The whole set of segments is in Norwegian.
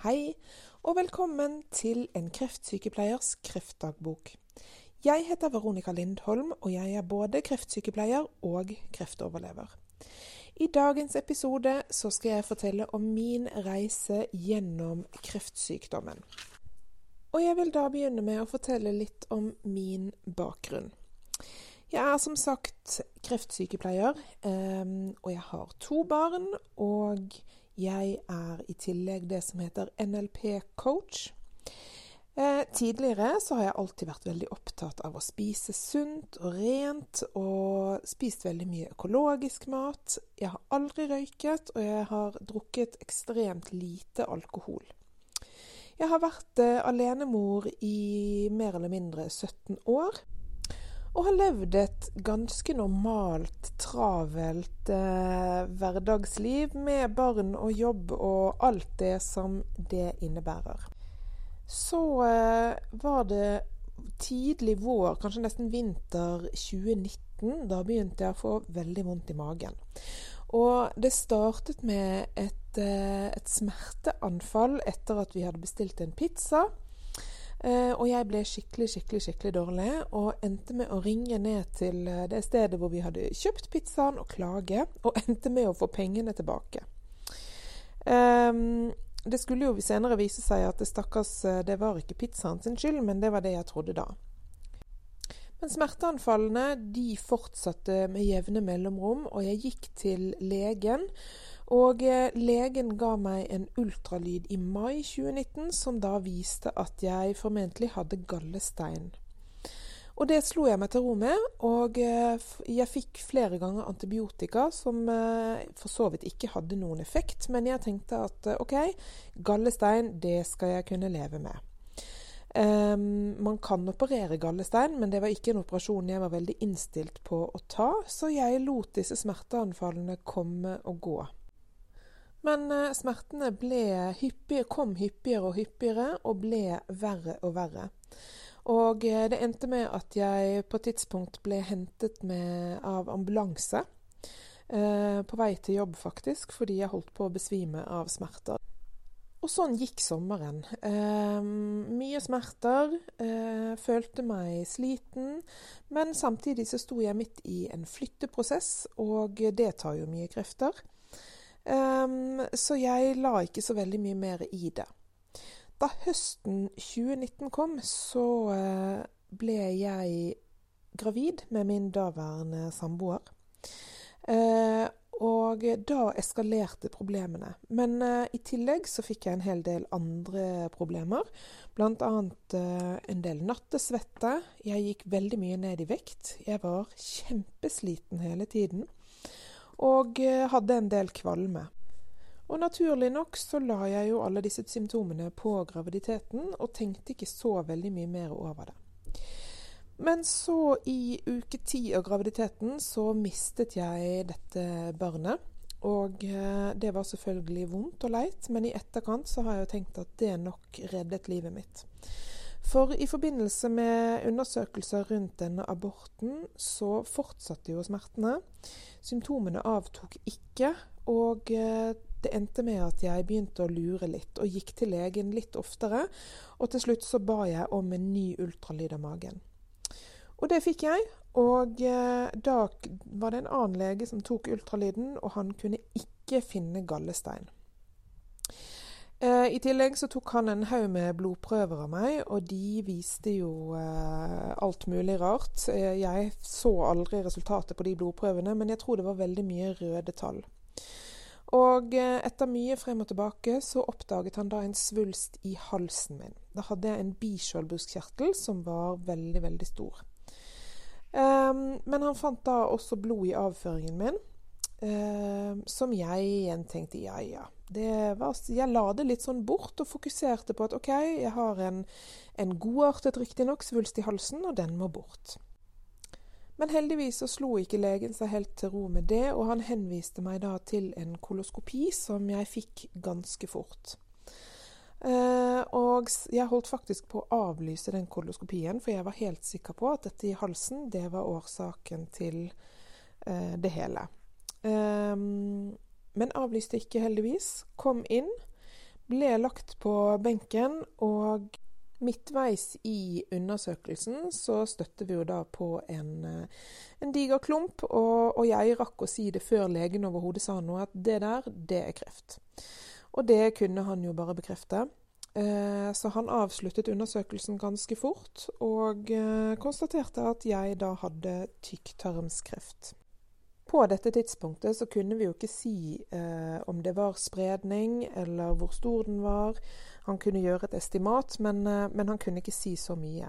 Hei, og velkommen til en kreftsykepleiers kreftdagbok. Jeg heter Veronica Lindholm, og jeg er både kreftsykepleier og kreftoverlever. I dagens episode skal jeg fortelle om min reise gjennom kreftsykdommen. Og jeg vil da begynne med å fortelle litt om min bakgrunn. Jeg er som sagt kreftsykepleier, ehm, og jeg har to barn. Og jeg er i tillegg det som heter NLP-coach. Eh, tidligere så har jeg alltid vært veldig opptatt av å spise sunt og rent, og spist veldig mye økologisk mat. Jeg har aldri røyket, og jeg har drukket ekstremt lite alkohol. Jeg har vært eh, alenemor i mer eller mindre 17 år. Og har levd et ganske normalt, travelt eh, hverdagsliv med barn og jobb og alt det som det innebærer. Så eh, var det tidlig vår, kanskje nesten vinter 2019. Da begynte jeg å få veldig vondt i magen. Og det startet med et, eh, et smerteanfall etter at vi hadde bestilt en pizza. Eh, og jeg ble skikkelig, skikkelig skikkelig dårlig, og endte med å ringe ned til eh, det stedet hvor vi hadde kjøpt pizzaen, og klage, og endte med å få pengene tilbake. Um, det skulle jo senere vise seg at det stakkars Det var ikke pizzaen sin skyld, men det var det jeg trodde da. Men smerteanfallene de fortsatte med jevne mellomrom, og jeg gikk til legen og eh, legen ga meg en ultralyd i mai 2019 som da viste at jeg formentlig hadde gallestein. Og det slo jeg meg til ro med, og eh, jeg fikk flere ganger antibiotika som eh, for så vidt ikke hadde noen effekt, men jeg tenkte at OK, gallestein, det skal jeg kunne leve med. Um, man kan operere gallestein, men det var ikke en operasjon jeg var veldig innstilt på å ta, så jeg lot disse smerteanfallene komme og gå. Men eh, smertene hyppige, kom hyppigere og hyppigere og ble verre og verre. Og eh, det endte med at jeg på et tidspunkt ble hentet med, av ambulanse. Eh, på vei til jobb, faktisk, fordi jeg holdt på å besvime av smerter. Og sånn gikk sommeren. Eh, mye smerter. Eh, følte meg sliten. Men samtidig så sto jeg midt i en flytteprosess, og det tar jo mye krefter. Um, så jeg la ikke så veldig mye mer i det. Da høsten 2019 kom, så uh, ble jeg gravid med min daværende samboer. Uh, og da eskalerte problemene. Men uh, i tillegg så fikk jeg en hel del andre problemer. Blant annet en del nattesvette. Jeg gikk veldig mye ned i vekt. Jeg var kjempesliten hele tiden og eh, hadde en del kvalme. Og naturlig nok så la jeg jo alle disse symptomene på graviditeten, og tenkte ikke så veldig mye mer over det. Men så, i uke ti av graviditeten, så mistet jeg dette barnet. Og eh, det var selvfølgelig vondt og leit, men i etterkant så har jeg jo tenkt at det nok reddet livet mitt. For i forbindelse med undersøkelser rundt denne aborten, så fortsatte jo smertene. Symptomene avtok ikke, og eh, det endte med at jeg begynte å lure litt, og gikk til legen litt oftere. Og til slutt så ba jeg om en ny ultralyd av magen. Og det fikk jeg. Og eh, da var det en annen lege som tok ultralyden, og han kunne ikke finne gallestein. Eh, I tillegg så tok han en haug med blodprøver av meg, og de viste jo eh, alt mulig rart. Eh, jeg så aldri resultatet på de blodprøvene, men jeg tror det var veldig mye røde tall. Og eh, etter mye frem og tilbake så oppdaget han da en svulst i halsen min. Da hadde jeg en biskjoldbruskkjertel som var veldig, veldig stor. Um, men han fant da også blod i avføringen min, uh, som jeg igjen tenkte ja, ja var, jeg la det litt sånn bort og fokuserte på at OK, jeg har en, en godartet riktignok svulst i halsen, og den må bort. Men heldigvis så slo ikke legen seg helt til ro med det, og han henviste meg da til en koloskopi som jeg fikk ganske fort. Eh, og jeg holdt faktisk på å avlyse den koloskopien, for jeg var helt sikker på at dette i halsen, det var årsaken til eh, det hele. Um, men avlyste ikke, heldigvis. Kom inn. ble lagt på benken, og midtveis i undersøkelsen så støtte vi jo da på en, eh, en diger klump, og, og, jeg rakk å si det før legen overhodet sa noe, at det der, det er kreft. Og det kunne han jo bare bekrefte. Eh, så han avsluttet undersøkelsen ganske fort, og eh, konstaterte at jeg da hadde tykktarmskreft. På dette tidspunktet så kunne vi jo ikke si eh, om det var spredning, eller hvor stor den var. Han kunne gjøre et estimat, men, eh, men han kunne ikke si så mye.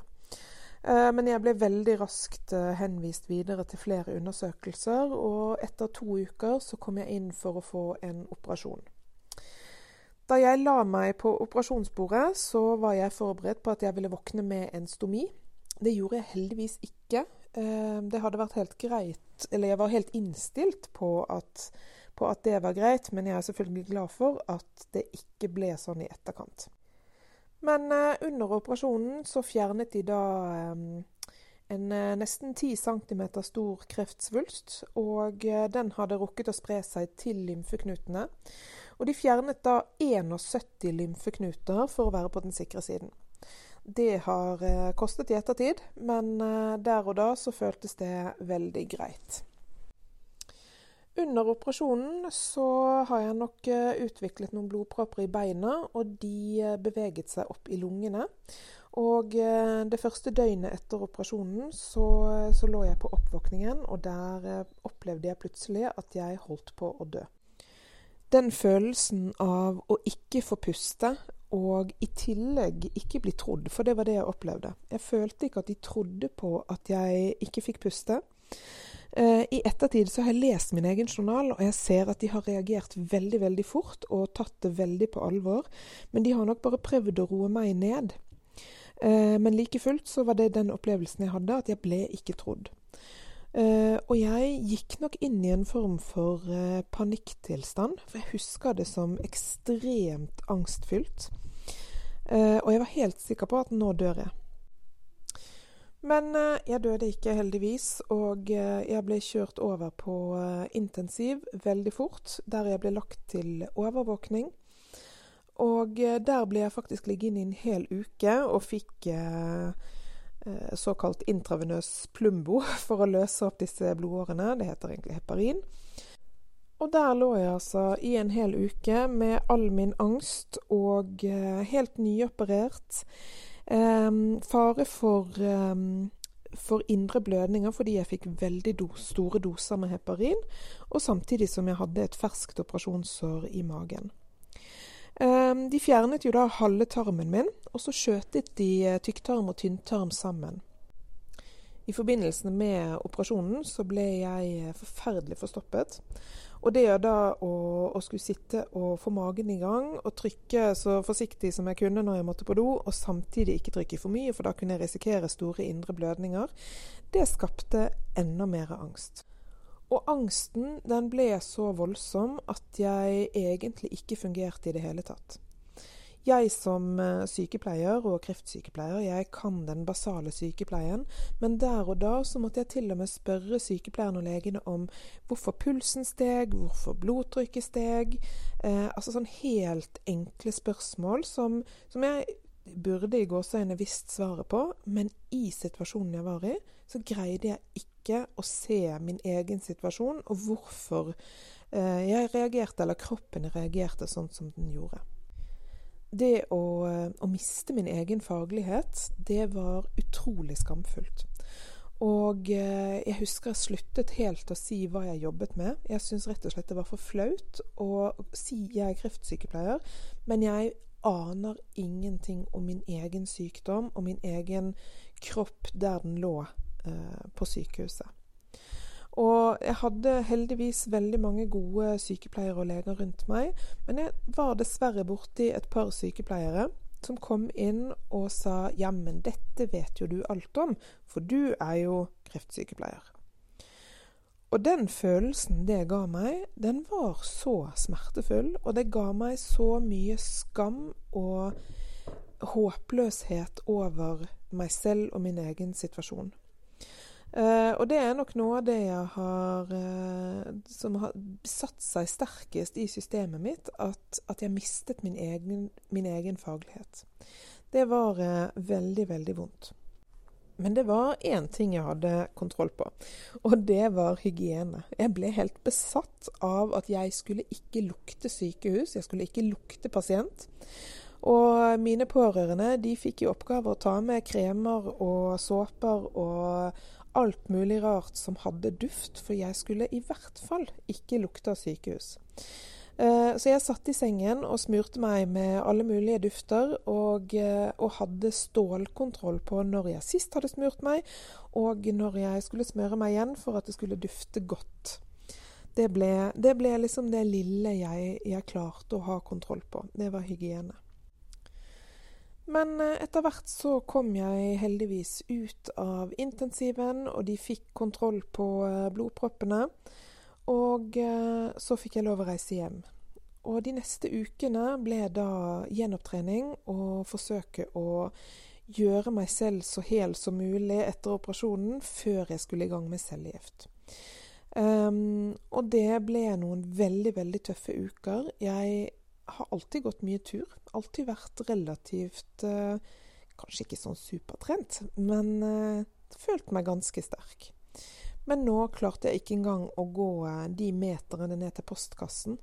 Eh, men jeg ble veldig raskt eh, henvist videre til flere undersøkelser, og etter to uker så kom jeg inn for å få en operasjon. Da jeg la meg på operasjonsbordet, så var jeg forberedt på at jeg ville våkne med en stomi. Det gjorde jeg heldigvis ikke. Eh, det hadde vært helt greit, eller jeg var helt innstilt på at, på at det var greit, men jeg er selvfølgelig glad for at det ikke ble sånn i etterkant. Men eh, under operasjonen så fjernet de da eh, en nesten 10 cm stor kreftsvulst, og den hadde rukket å spre seg til lymfeknutene. Og de fjernet da 71 lymfeknuter for å være på den sikre siden. Det har eh, kostet i ettertid, men eh, der og da så føltes det veldig greit. Under operasjonen så har jeg nok eh, utviklet noen blodpropper i beina, og de beveget seg opp i lungene. Og det første døgnet etter operasjonen så, så lå jeg på oppvåkningen, og der opplevde jeg plutselig at jeg holdt på å dø den følelsen av å ikke få puste, og i tillegg ikke bli trodd, for det var det jeg opplevde. Jeg følte ikke at de trodde på at jeg ikke fikk puste. Eh, I ettertid så har jeg lest min egen journal, og jeg ser at de har reagert veldig, veldig fort og tatt det veldig på alvor. Men de har nok bare prøvd å roe meg ned. Eh, men like fullt så var det den opplevelsen jeg hadde, at jeg ble ikke trodd. Uh, og jeg gikk nok inn i en form for uh, panikktilstand, for jeg husker det som ekstremt angstfylt. Uh, og jeg var helt sikker på at nå dør jeg. Men jeg døde ikke, heldigvis, og jeg ble kjørt over på intensiv veldig fort, der jeg ble lagt til overvåkning. Og der ble jeg faktisk liggende i en hel uke og fikk Eh, såkalt intravenøs plumbo for å løse opp disse blodårene. Det heter egentlig heparin. Og der lå jeg altså i en hel uke med all min angst og uh, helt nyoperert. Um, fare for, um, for indre blødninger fordi jeg fikk veldig do store doser med heparin, og samtidig som jeg hadde et ferskt operasjonssår i magen. Ehm, de fjernet jo da halve tarmen min, og så skjøtet de eh, tykktarm og tynntarm sammen. I forbindelse med operasjonen så ble jeg eh, forferdelig forstoppet. Og det da å, å, skulle sitte og få magen i gang og trykke så forsiktig som jeg kunne når jeg måtte på do, og samtidig ikke trykke for mye, for da kunne jeg risikere store indre blødninger, det skapte enda mer angst. Og angsten den ble så voldsom at jeg egentlig ikke fungerte i det hele tatt. Jeg som eh, sykepleier og kreftsykepleier, jeg kan den basale sykepleien, men der og da så måtte jeg til og med spørre sykepleierne og legene om hvorfor pulsen steg, hvorfor blodtrykket steg. Eh, altså sånn helt enkle spørsmål som, som jeg burde i gåseøyne visst svaret på, men i situasjonen jeg var i, så greide jeg ikke ikke og se min egen situasjon, og hvorfor eh, jeg reagerte, eller kroppen reagerte sånn som den gjorde. Det å, eh, å, miste min egen faglighet, det var utrolig skamfullt. Og eh, jeg husker jeg sluttet helt å si hva jeg jobbet med. Jeg syntes rett og slett det var for flaut å si jeg er kreftsykepleier, men jeg aner ingenting om min egen sykdom og min egen kropp der den lå på sykehuset. Og jeg hadde heldigvis veldig mange gode sykepleiere og leger rundt meg, men jeg var dessverre borti et par sykepleiere som kom inn og sa 'jammen, dette vet jo du alt om, for du er jo kreftsykepleier'. Og den følelsen det ga meg, den var så smertefull, og det ga meg så mye skam og håpløshet over meg selv og min egen situasjon. Uh, og det er nok noe av det jeg har uh, som har satt seg sterkest i systemet mitt, at, at jeg mistet min egen, min egen, faglighet. Det var uh, veldig, veldig vondt. Men det var én ting jeg hadde kontroll på, og det var hygiene. Jeg ble helt besatt av at jeg skulle ikke lukte sykehus, jeg skulle ikke lukte pasient. Og mine pårørende de fikk i oppgave å ta med kremer og såper og alt mulig rart som hadde duft, for jeg skulle i hvert fall ikke lukte av sykehus. Eh, så jeg satt i sengen og smurte meg med alle mulige dufter, og, eh, og, hadde stålkontroll på når jeg sist hadde smurt meg, og når jeg skulle smøre meg igjen for at det skulle dufte godt. Det ble, det ble liksom det lille jeg, jeg klarte å ha kontroll på. Det var hygiene. Men eh, etter hvert så kom jeg heldigvis ut av intensiven, og de fikk kontroll på eh, blodproppene. Og eh, så fikk jeg lov å reise hjem. Og de neste ukene ble da gjenopptrening og forsøke å gjøre meg selv så hel som mulig etter operasjonen før jeg skulle i gang med cellegift. Um, og det ble noen veldig, veldig tøffe uker. Jeg har alltid gått mye tur. Alltid vært relativt eh, Kanskje ikke sånn supertrent, men eh, følt meg ganske sterk. Men nå klarte jeg ikke engang å gå eh, de meterne ned til postkassen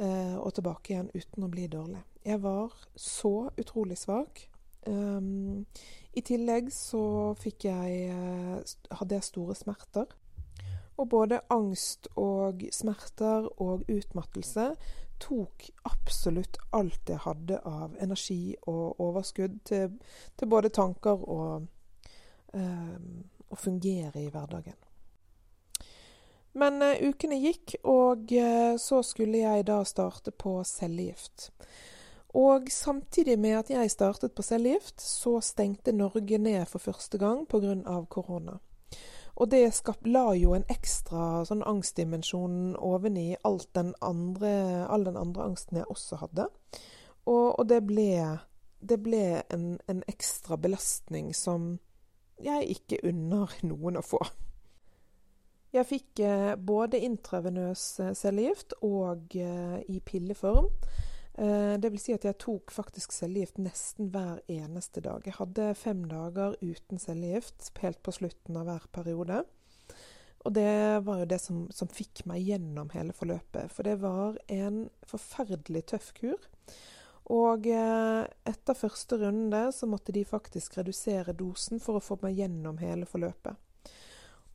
og tilbake igjen uten å bli dårlig. Jeg var så utrolig svak. Um, I tillegg så fikk jeg hadde jeg store smerter. Og både angst og smerter og utmattelse tok absolutt alt jeg hadde av energi og overskudd til, til både tanker og eh, å fungere i hverdagen. Men eh, ukene gikk, og eh, så skulle jeg da starte på cellegift. Og samtidig med at jeg startet på cellegift, så stengte Norge ned for første gang pga. korona. Og det skap, la jo en ekstra sånn angstdimensjon oveni alt den andre, all den andre angsten jeg også hadde. Og, og det ble, det ble en, en, ekstra belastning som jeg ikke unner noen å få. Jeg fikk eh, både intravenøs eh, cellegift og eh, i pilleform. Eh, det vil si at jeg tok faktisk cellegift nesten hver eneste dag. Jeg hadde fem dager uten cellegift helt på slutten av hver periode. Og det var jo det som, som, fikk meg gjennom hele forløpet. For det var en forferdelig tøff kur. Og eh, etter første runde så måtte de faktisk redusere dosen for å få meg gjennom hele forløpet.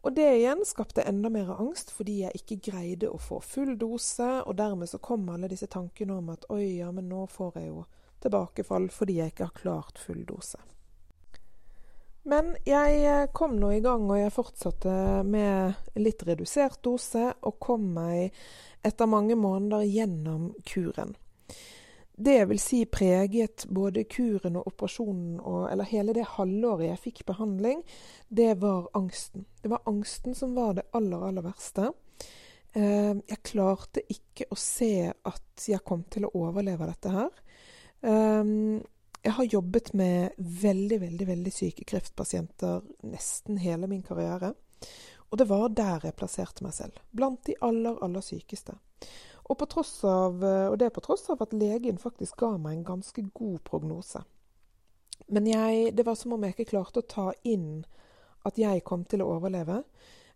Og det igjen skapte enda mer angst, fordi jeg ikke greide å få full dose. Og dermed så kom alle disse tankene om at oi, ja, men nå får jeg jo tilbakefall fordi jeg ikke har klart full dose. Men jeg eh, kom nå i gang, og jeg fortsatte med litt redusert dose, og kom meg etter mange måneder gjennom kuren. Det vil si preget både kuren og operasjonen, og, eller hele det halvåret jeg fikk behandling, det var angsten. Det var angsten som var det aller, aller verste. Eh, jeg klarte ikke å se at jeg kom til å overleve dette her. Eh, jeg har jobbet med veldig, veldig, veldig syke kreftpasienter nesten hele min karriere. Og det var der jeg plasserte meg selv. Blant de aller, aller sykeste. Og, av, eh, og det på tross av at legen faktisk ga meg en ganske god prognose. Men jeg, det var som om jeg ikke klarte å ta inn at jeg kom til å overleve.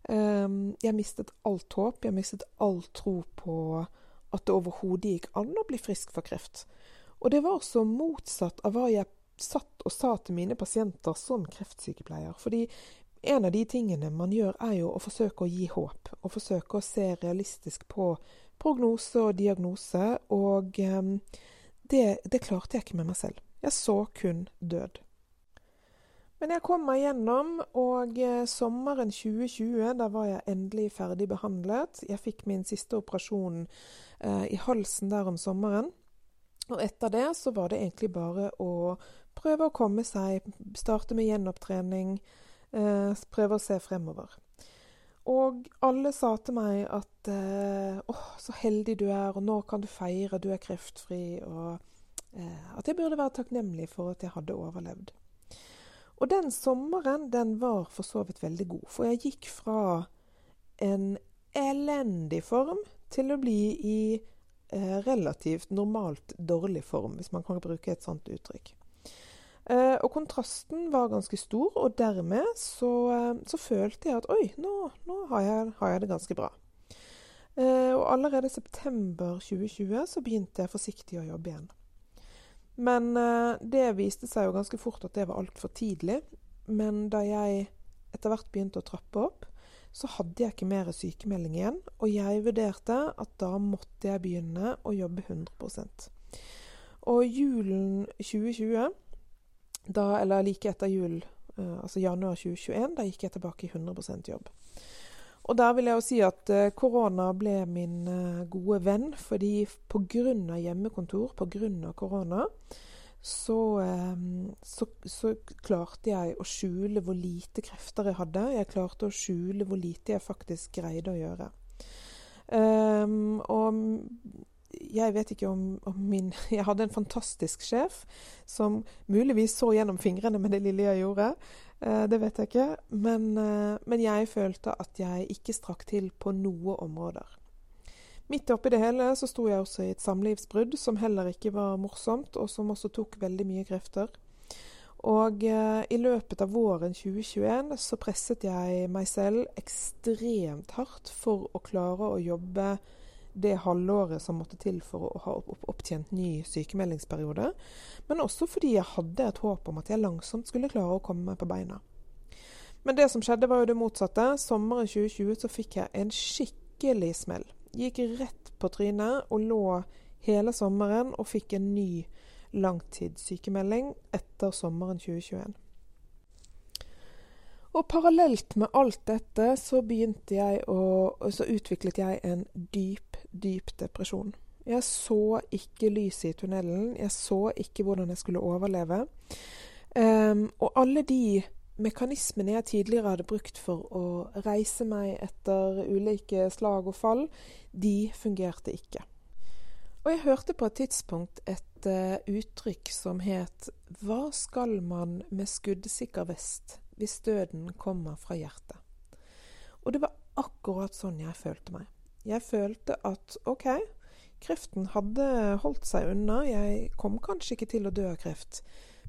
Um, jeg mistet alt håp, jeg mistet all tro på at det overhodet gikk an å bli frisk for kreft. Og det var så motsatt av hva jeg satt og sa til mine pasienter som kreftsykepleier. Fordi en av de tingene man gjør, er jo å forsøke å gi håp. Og forsøke å se realistisk på prognose og diagnose, og ehm, det, det klarte jeg ikke med meg selv. Jeg så kun død. Men jeg kom meg gjennom, og eh, sommeren 2020 da var jeg endelig ferdig behandlet. Jeg fikk min siste operasjon eh, i halsen der om sommeren. Og etter det så var det egentlig bare å prøve å komme seg, starte med gjenopptrening, eh, prøve å se fremover. Og alle sa til meg at eh, åh, så heldig du er, og nå kan du feire, du er kreftfri. Og eh, at jeg burde være takknemlig for at jeg hadde overlevd. Og den sommeren den var for så vidt veldig god, for jeg gikk fra en elendig form til å bli i eh, relativt normalt dårlig form, hvis man kan bruke et sånt uttrykk. Eh, og kontrasten var ganske stor, og dermed så, eh, så følte jeg at oi, nå, nå har, jeg, har, jeg, det ganske bra. Eh, og allerede september 2020 så begynte jeg forsiktig å jobbe igjen. Men eh, det viste seg jo ganske fort at det var altfor tidlig. Men da jeg etter hvert begynte å trappe opp, så hadde jeg ikke mer sykemelding igjen. Og jeg vurderte at da måtte jeg begynne å jobbe 100% Og julen 2020, da, eller like etter jul, uh, altså januar 2021, da gikk jeg tilbake i 100% jobb. Og der vil jeg jo si at uh, korona ble min uh, gode venn, fordi pga. hjemmekontor, pga. korona, så, så, så, klarte jeg å skjule hvor lite krefter jeg hadde. Jeg klarte å skjule hvor lite jeg faktisk greide å gjøre. Um, og jeg vet ikke om, om, min Jeg hadde en fantastisk sjef som muligvis så gjennom fingrene med det lille jeg gjorde. Eh, det vet jeg ikke. Men, eh, men, jeg følte at jeg ikke strakk til på noe områder. Midt oppi det hele så sto jeg også i et samlivsbrudd som heller ikke var morsomt, og som også tok veldig mye krefter. Og eh, i løpet av våren 2021 så presset jeg meg selv ekstremt hardt for å klare å jobbe det halvåret som måtte til for å ha opptjent ny sykemeldingsperiode, men også fordi jeg hadde et håp om at jeg langsomt skulle klare å komme meg på beina. Men det som skjedde, var jo det motsatte. Sommeren 2020 så fikk jeg en skikkelig smell. Gikk rett på trynet og lå hele sommeren og fikk en ny langtidssykemelding etter sommeren 2021. Og parallelt med alt dette så begynte jeg å Så utviklet jeg en dyp, dyp depresjon. Jeg så ikke lyset i tunnelen. Jeg så ikke hvordan jeg skulle overleve. Um, og alle de mekanismene jeg tidligere hadde brukt for å reise meg etter ulike slag og fall, de fungerte ikke. Og jeg hørte på et tidspunkt et uh, uttrykk som het 'Hva skal man med skuddsikker vest hvis døden kommer fra hjertet?' Og det var akkurat sånn jeg følte meg. Jeg følte at OK, kreften hadde holdt seg unna. Jeg kom kanskje ikke til å dø av kreft.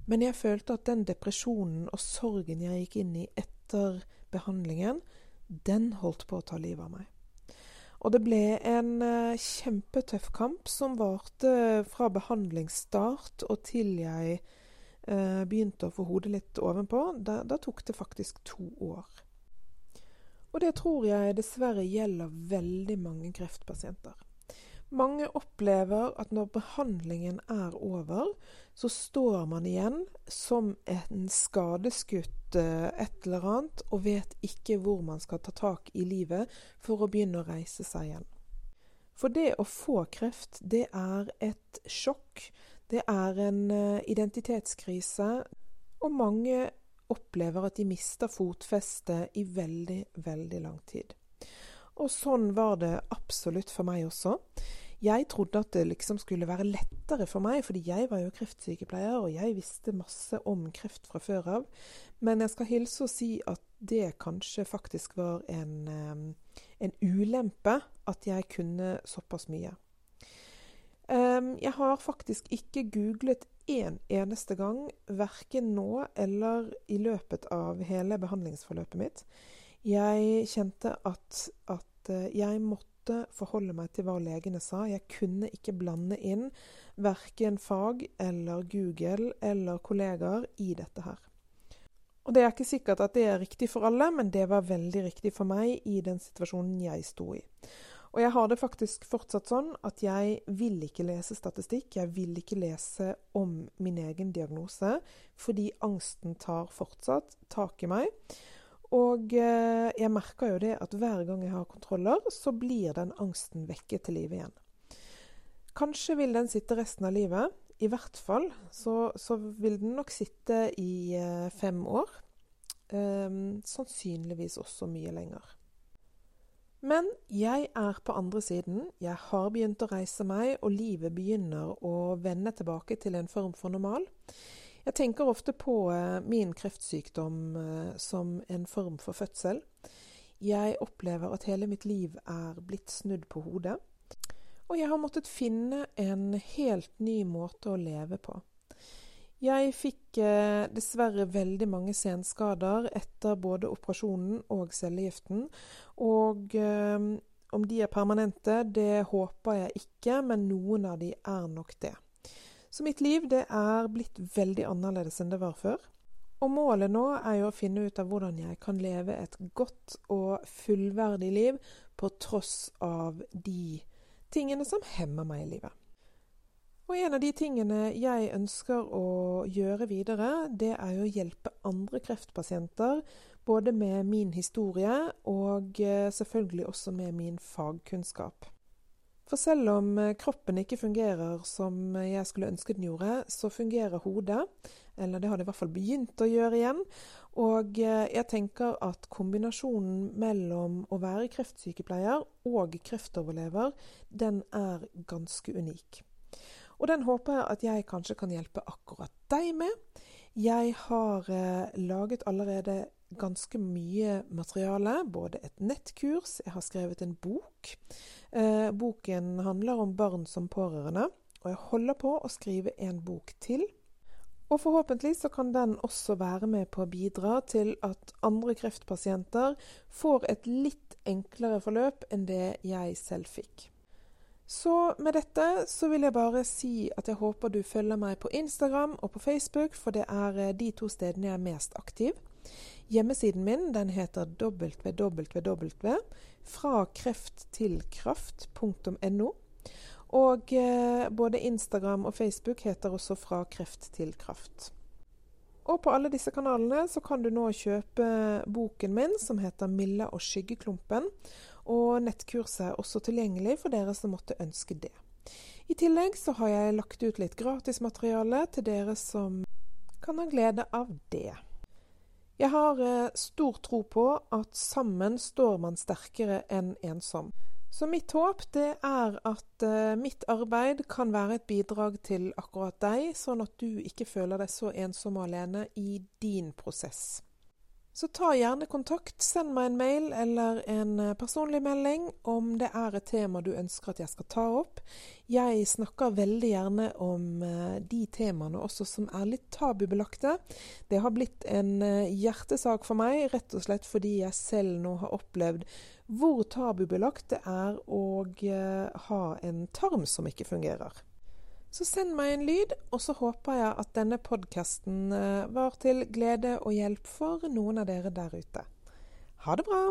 Men jeg følte at den depresjonen og sorgen jeg gikk inn i etter behandlingen, den holdt på å ta livet av meg. Og det ble en uh, kjempetøff kamp som varte fra behandlingsstart og til jeg uh, begynte å få hodet litt ovenpå. Da, da tok det faktisk to år. Og det tror jeg dessverre gjelder veldig mange kreftpasienter. Mange opplever at når behandlingen er over, så står man igjen som en skadeskutt eh, et eller annet, og vet ikke hvor man skal ta tak i livet for å begynne å reise seg igjen. For det å få kreft, det er et sjokk. Det er en eh, identitetskrise. Og mange opplever at de mister fotfestet i veldig, veldig lang tid. Og sånn var det absolutt for meg også. Jeg trodde at det liksom skulle være lettere for meg, fordi jeg var jo kreftsykepleier, og jeg visste masse om kreft fra før av. Men jeg skal hilse og si at det kanskje faktisk var en, eh, en ulempe at jeg kunne såpass mye. Ehm, jeg har faktisk ikke googlet én eneste gang, verken nå eller i løpet av hele behandlingsforløpet mitt. Jeg kjente at, at eh, jeg måtte forholde meg til hva legene sa. Jeg kunne ikke blande inn verken fag eller Google eller kollegaer i dette her. Og Det er ikke sikkert at det er riktig for alle, men det var veldig riktig for meg i den situasjonen jeg sto i. Og jeg har det faktisk fortsatt sånn at jeg vil ikke lese statistikk. Jeg vil ikke lese om min egen diagnose, fordi angsten tar fortsatt tak i meg. Og eh, jeg merker jo det at hver gang jeg har kontroller, så blir den angsten vekket til live igjen. Kanskje vil den sitte resten av livet. I hvert fall så, så vil den nok sitte i eh, fem år. Um, sannsynligvis også mye lenger. Men jeg er på andre siden. Jeg har begynt å reise meg, og livet begynner å vende tilbake til en form for normal. Jeg tenker ofte på eh, min kreftsykdom eh, som en form for fødsel. Jeg opplever at hele mitt liv er blitt snudd på hodet. Og jeg har måttet finne en helt ny måte å leve på. Jeg fikk eh, dessverre veldig mange senskader etter både operasjonen og cellegiften. Og eh, om de er permanente, det håper jeg ikke, men noen av de er nok det. Så mitt liv det er blitt veldig annerledes enn det var før. Og målet nå er jo å finne ut av hvordan jeg kan leve et godt og fullverdig liv på tross av de tingene som hemmer meg i livet. Og en av de tingene jeg ønsker å gjøre videre, det er å hjelpe andre kreftpasienter. Både med min historie og eh, selvfølgelig også med min fagkunnskap. For selv om eh, kroppen ikke fungerer som jeg skulle ønske den gjorde, så fungerer hodet. Eller det har det i hvert fall begynt å gjøre igjen. Og eh, jeg tenker at kombinasjonen mellom å være kreftsykepleier og kreftoverlever, den er ganske unik. Og den håper jeg at jeg kanskje kan hjelpe akkurat deg med. Jeg har eh, laget allerede ganske mye materiale. Både et nettkurs, jeg har skrevet en bok. Eh, boken handler om barn som pårørende, og jeg holder på å skrive en bok til. Og forhåpentlig så kan den også være med på å bidra til at andre kreftpasienter får et litt enklere forløp enn det jeg selv fikk. Så med dette så vil jeg bare si at jeg håper du følger meg på Instagram og på Facebook, for det er eh, de to stedene jeg er mest aktiv. Hjemmesiden min den heter www.frakrefttilkraft.no. Og eh, både Instagram og Facebook heter også Fra kreft til kraft. Og på alle disse kanalene så kan du nå kjøpe boken min som heter 'Milla og skyggeklumpen'. Og nettkurset er også tilgjengelig for dere som måtte ønske det. I tillegg så har jeg lagt ut litt gratismateriale til dere som kan ha glede av det. Jeg har eh, stor tro på at sammen står man sterkere enn ensom. Så mitt håp det er at uh, mitt arbeid kan være et bidrag til akkurat deg, sånn at du ikke føler deg så ensom og alene i din prosess. Så ta gjerne kontakt. Send meg en mail eller en eh, personlig melding om det er et tema du ønsker at jeg skal ta opp. Jeg snakker veldig gjerne om eh, de temaene også som er litt tabubelagte. Det har blitt en eh, hjertesak for meg, rett og slett fordi jeg selv nå har opplevd hvor tabubelagt det er å ha en tarm som ikke fungerer. Så send meg en lyd, og så håper jeg at denne podkasten eh, var til glede og hjelp for noen av dere der ute. Ha det bra!